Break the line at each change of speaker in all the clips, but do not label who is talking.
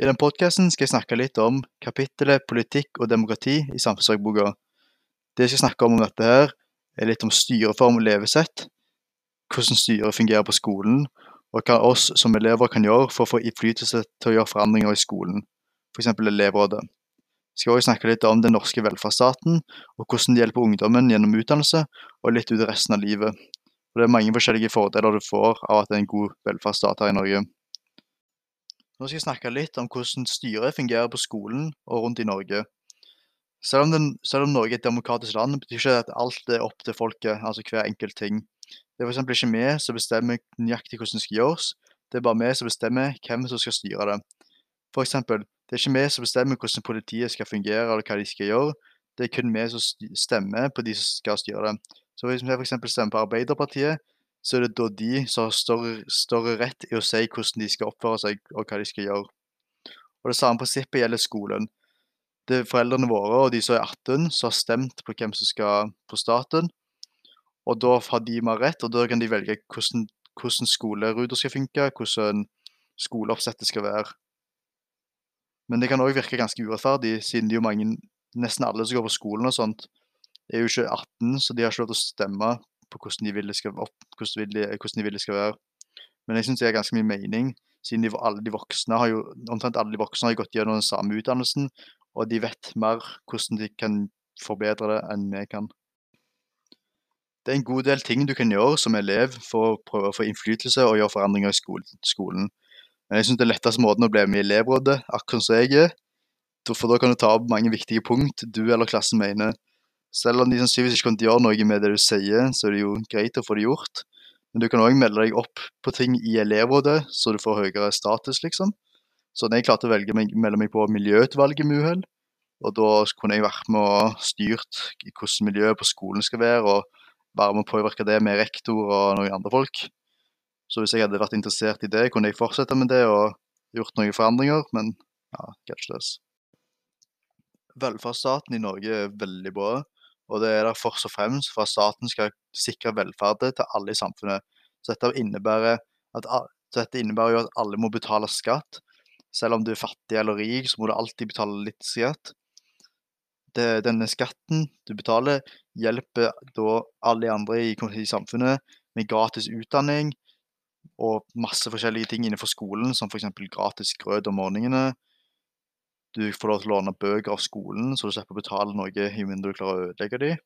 I denne podkasten skal jeg snakke litt om kapittelet politikk og demokrati i samfunnsfagboka. Det jeg skal snakke om om dette her, er litt om styreform og levesett, hvordan styret fungerer på skolen, og hva oss som elever kan gjøre for å få innflytelse til å gjøre forandringer i skolen, f.eks. elevrådet. Jeg skal også snakke litt om den norske velferdsstaten, og hvordan det hjelper ungdommen gjennom utdannelse og litt ut resten av livet. Og Det er mange forskjellige fordeler du får av at det er en god velferdsstat her i Norge. Nå skal jeg snakke litt om hvordan styret fungerer på skolen og rundt i Norge. Selv om, den, selv om Norge er et demokratisk land, betyr ikke at alt er opp til folket, altså hver enkelt ting. Det er f.eks. ikke vi som bestemmer nøyaktig hvordan det skal gjøres, det er bare vi som bestemmer hvem som skal styre det. Eksempel, det er ikke vi som bestemmer hvordan politiet skal fungere eller hva de skal gjøre, det er kun vi som stemmer på de som skal styre det. Så hvis vi f.eks. stemmer på Arbeiderpartiet, så er det da de som har større, større rett i å si hvordan de skal oppføre seg og hva de skal gjøre. Og Det samme prinsippet gjelder skolen. Det er foreldrene våre og de som er 18 som har stemt på hvem som skal på staten. Og da har de mer rett, og da kan de velge hvordan, hvordan skoleruter skal funke, hvordan skoleoppsettet skal være. Men det kan òg virke ganske urettferdig, siden det er jo mange, nesten alle som går på skolen og sånt, er jo ikke 18, så de har ikke lov til å stemme på hvordan de vil det skal, opp, hvordan de, hvordan de vil det skal være. Men jeg syns det er ganske mye mening, siden de, alle de voksne har jo, omtrent alle de voksne har gått gjennom den samme utdannelsen, og de vet mer hvordan de kan forbedre det enn vi kan. Det er en god del ting du kan gjøre som elev for å prøve å få innflytelse og gjøre forandringer i skolen. Men jeg syns den letteste måten å bli med i elevrådet, akkurat som jeg er, for da kan du ta opp mange viktige punkt du eller klassen mener. Selv om de sannsynligvis ikke kan gjøre noe med det du sier, så er det jo greit å få det gjort. Men du kan òg melde deg opp på ting i elevrådet, så du får høyere status, liksom. Så jeg klarte å velge meg, melde meg på miljøutvalget med uhell. Og da kunne jeg vært med og styrt hvordan miljøet på skolen skal være, og være med å påvirke det med rektor og noen andre folk. Så hvis jeg hadde vært interessert i det, kunne jeg fortsette med det og gjort noen forandringer, men ja, catchless. Velferdsstaten i Norge er veldig bra, og det er der først og fremst for at staten skal sikre velferden til alle i samfunnet. Så dette innebærer, at, dette innebærer jo at alle må betale skatt. Selv om du er fattig eller rik, så må du alltid betale litt skatt det, denne skatten du betaler, hjelper da alle andre i, i, samfunnet med gratis utdanning og masse forskjellige ting innenfor skolen, som f.eks. gratis grøt om morgenene. Du får lov til å låne bøker av skolen, så du slipper å betale noe i mindre du klarer å ødelegge dem.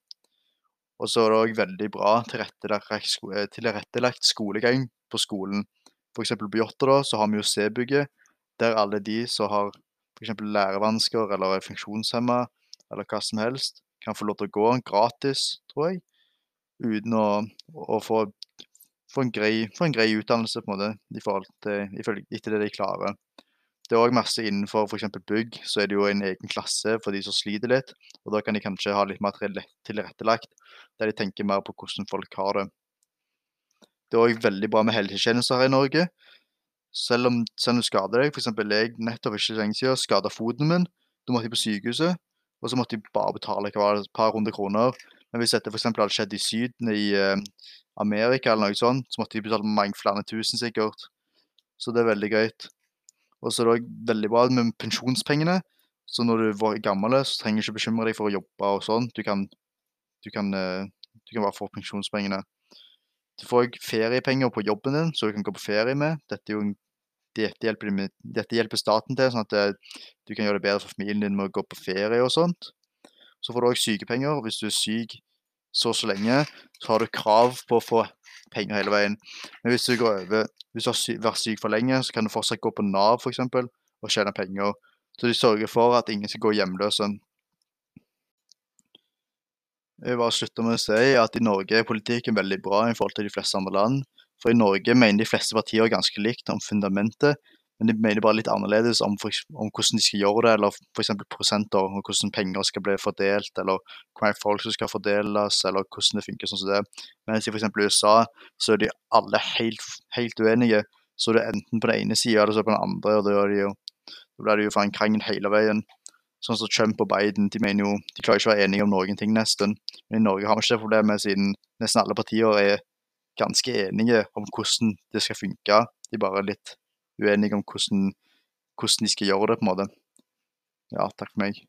Og så er det òg veldig bra tilrettelagt, eh, skolegang på skolen. F.eks. på Jotta så har vi jo C-bygget, der alle de som har f.eks. lærevansker eller er funksjonshemma, eller hva som helst, kan få lov til å gå gratis, tror jeg, uten å, å få, få, en grei, få, en grei, utdannelse på en måte, i forhold til, etter det de klarer. Det er òg masse innenfor f.eks. bygg, så er det jo en egen klasse for de som sliter litt. Og da kan de kanskje ha litt mer tilrettelagt, der de tenker mer på hvordan folk har det. Det er òg veldig bra med helsetjenester her i Norge. Selv om, du skader deg, f.eks. jeg nettopp ikke lenge siden skada foten min. Da måtte jeg på sykehuset. Og så måtte de bare betale det, et par hundre kroner. Men hvis dette f.eks. hadde skjedd i Syden, i uh, Amerika eller noe sånt, så måtte de betale mange flere tusen sikkert. Så det er veldig greit. Og så er det òg veldig bra med pensjonspengene. Så når du er gammel, så trenger du ikke bekymre deg for å jobbe og sånn. Du kan, du kan, uh, du kan bare få pensjonspengene. Du får òg feriepenger på jobben din, så du kan gå på ferie med. Dette jo dette hjelper, dette hjelper, staten til, sånn at det, du kan gjøre det bedre for familien din med å gå på ferie og sånt. Så får du òg sykepenger. Hvis du er syk så og så lenge, så har du krav på å få penger hele veien. Men hvis du går over, hvis du har vært syk for lenge, så kan du fortsatt gå på Nav for eksempel, og tjene penger. Så de sørger for at ingen skal gå hjemløse. Jeg vil bare slutte med å si at i Norge er politikken veldig bra i forhold til de fleste andre land. For i Norge mener de fleste partier ganske likt om fundamentet, men de mener bare litt annerledes om, for, om hvordan de skal gjøre det, eller f.eks. prosenter, og hvordan penger skal bli fordelt, eller hvor mange folk som skal fordeles, eller hvordan det funker sånn som det. Mens i f.eks. USA så er de alle helt, helt uenige. Så det er enten på den ene sida eller så på den andre, og da, de jo, blir det jo en krangel hele veien. Sånn som Trump og Biden, de mener jo de klarer ikke å være enige om noen ting, nesten. Men i Norge har vi ikke det problemet, siden nesten alle partier er ganske enige om hvordan det skal funke. De bare er litt uenige om hvordan hvordan de skal gjøre det, på en måte. Ja, takk for meg.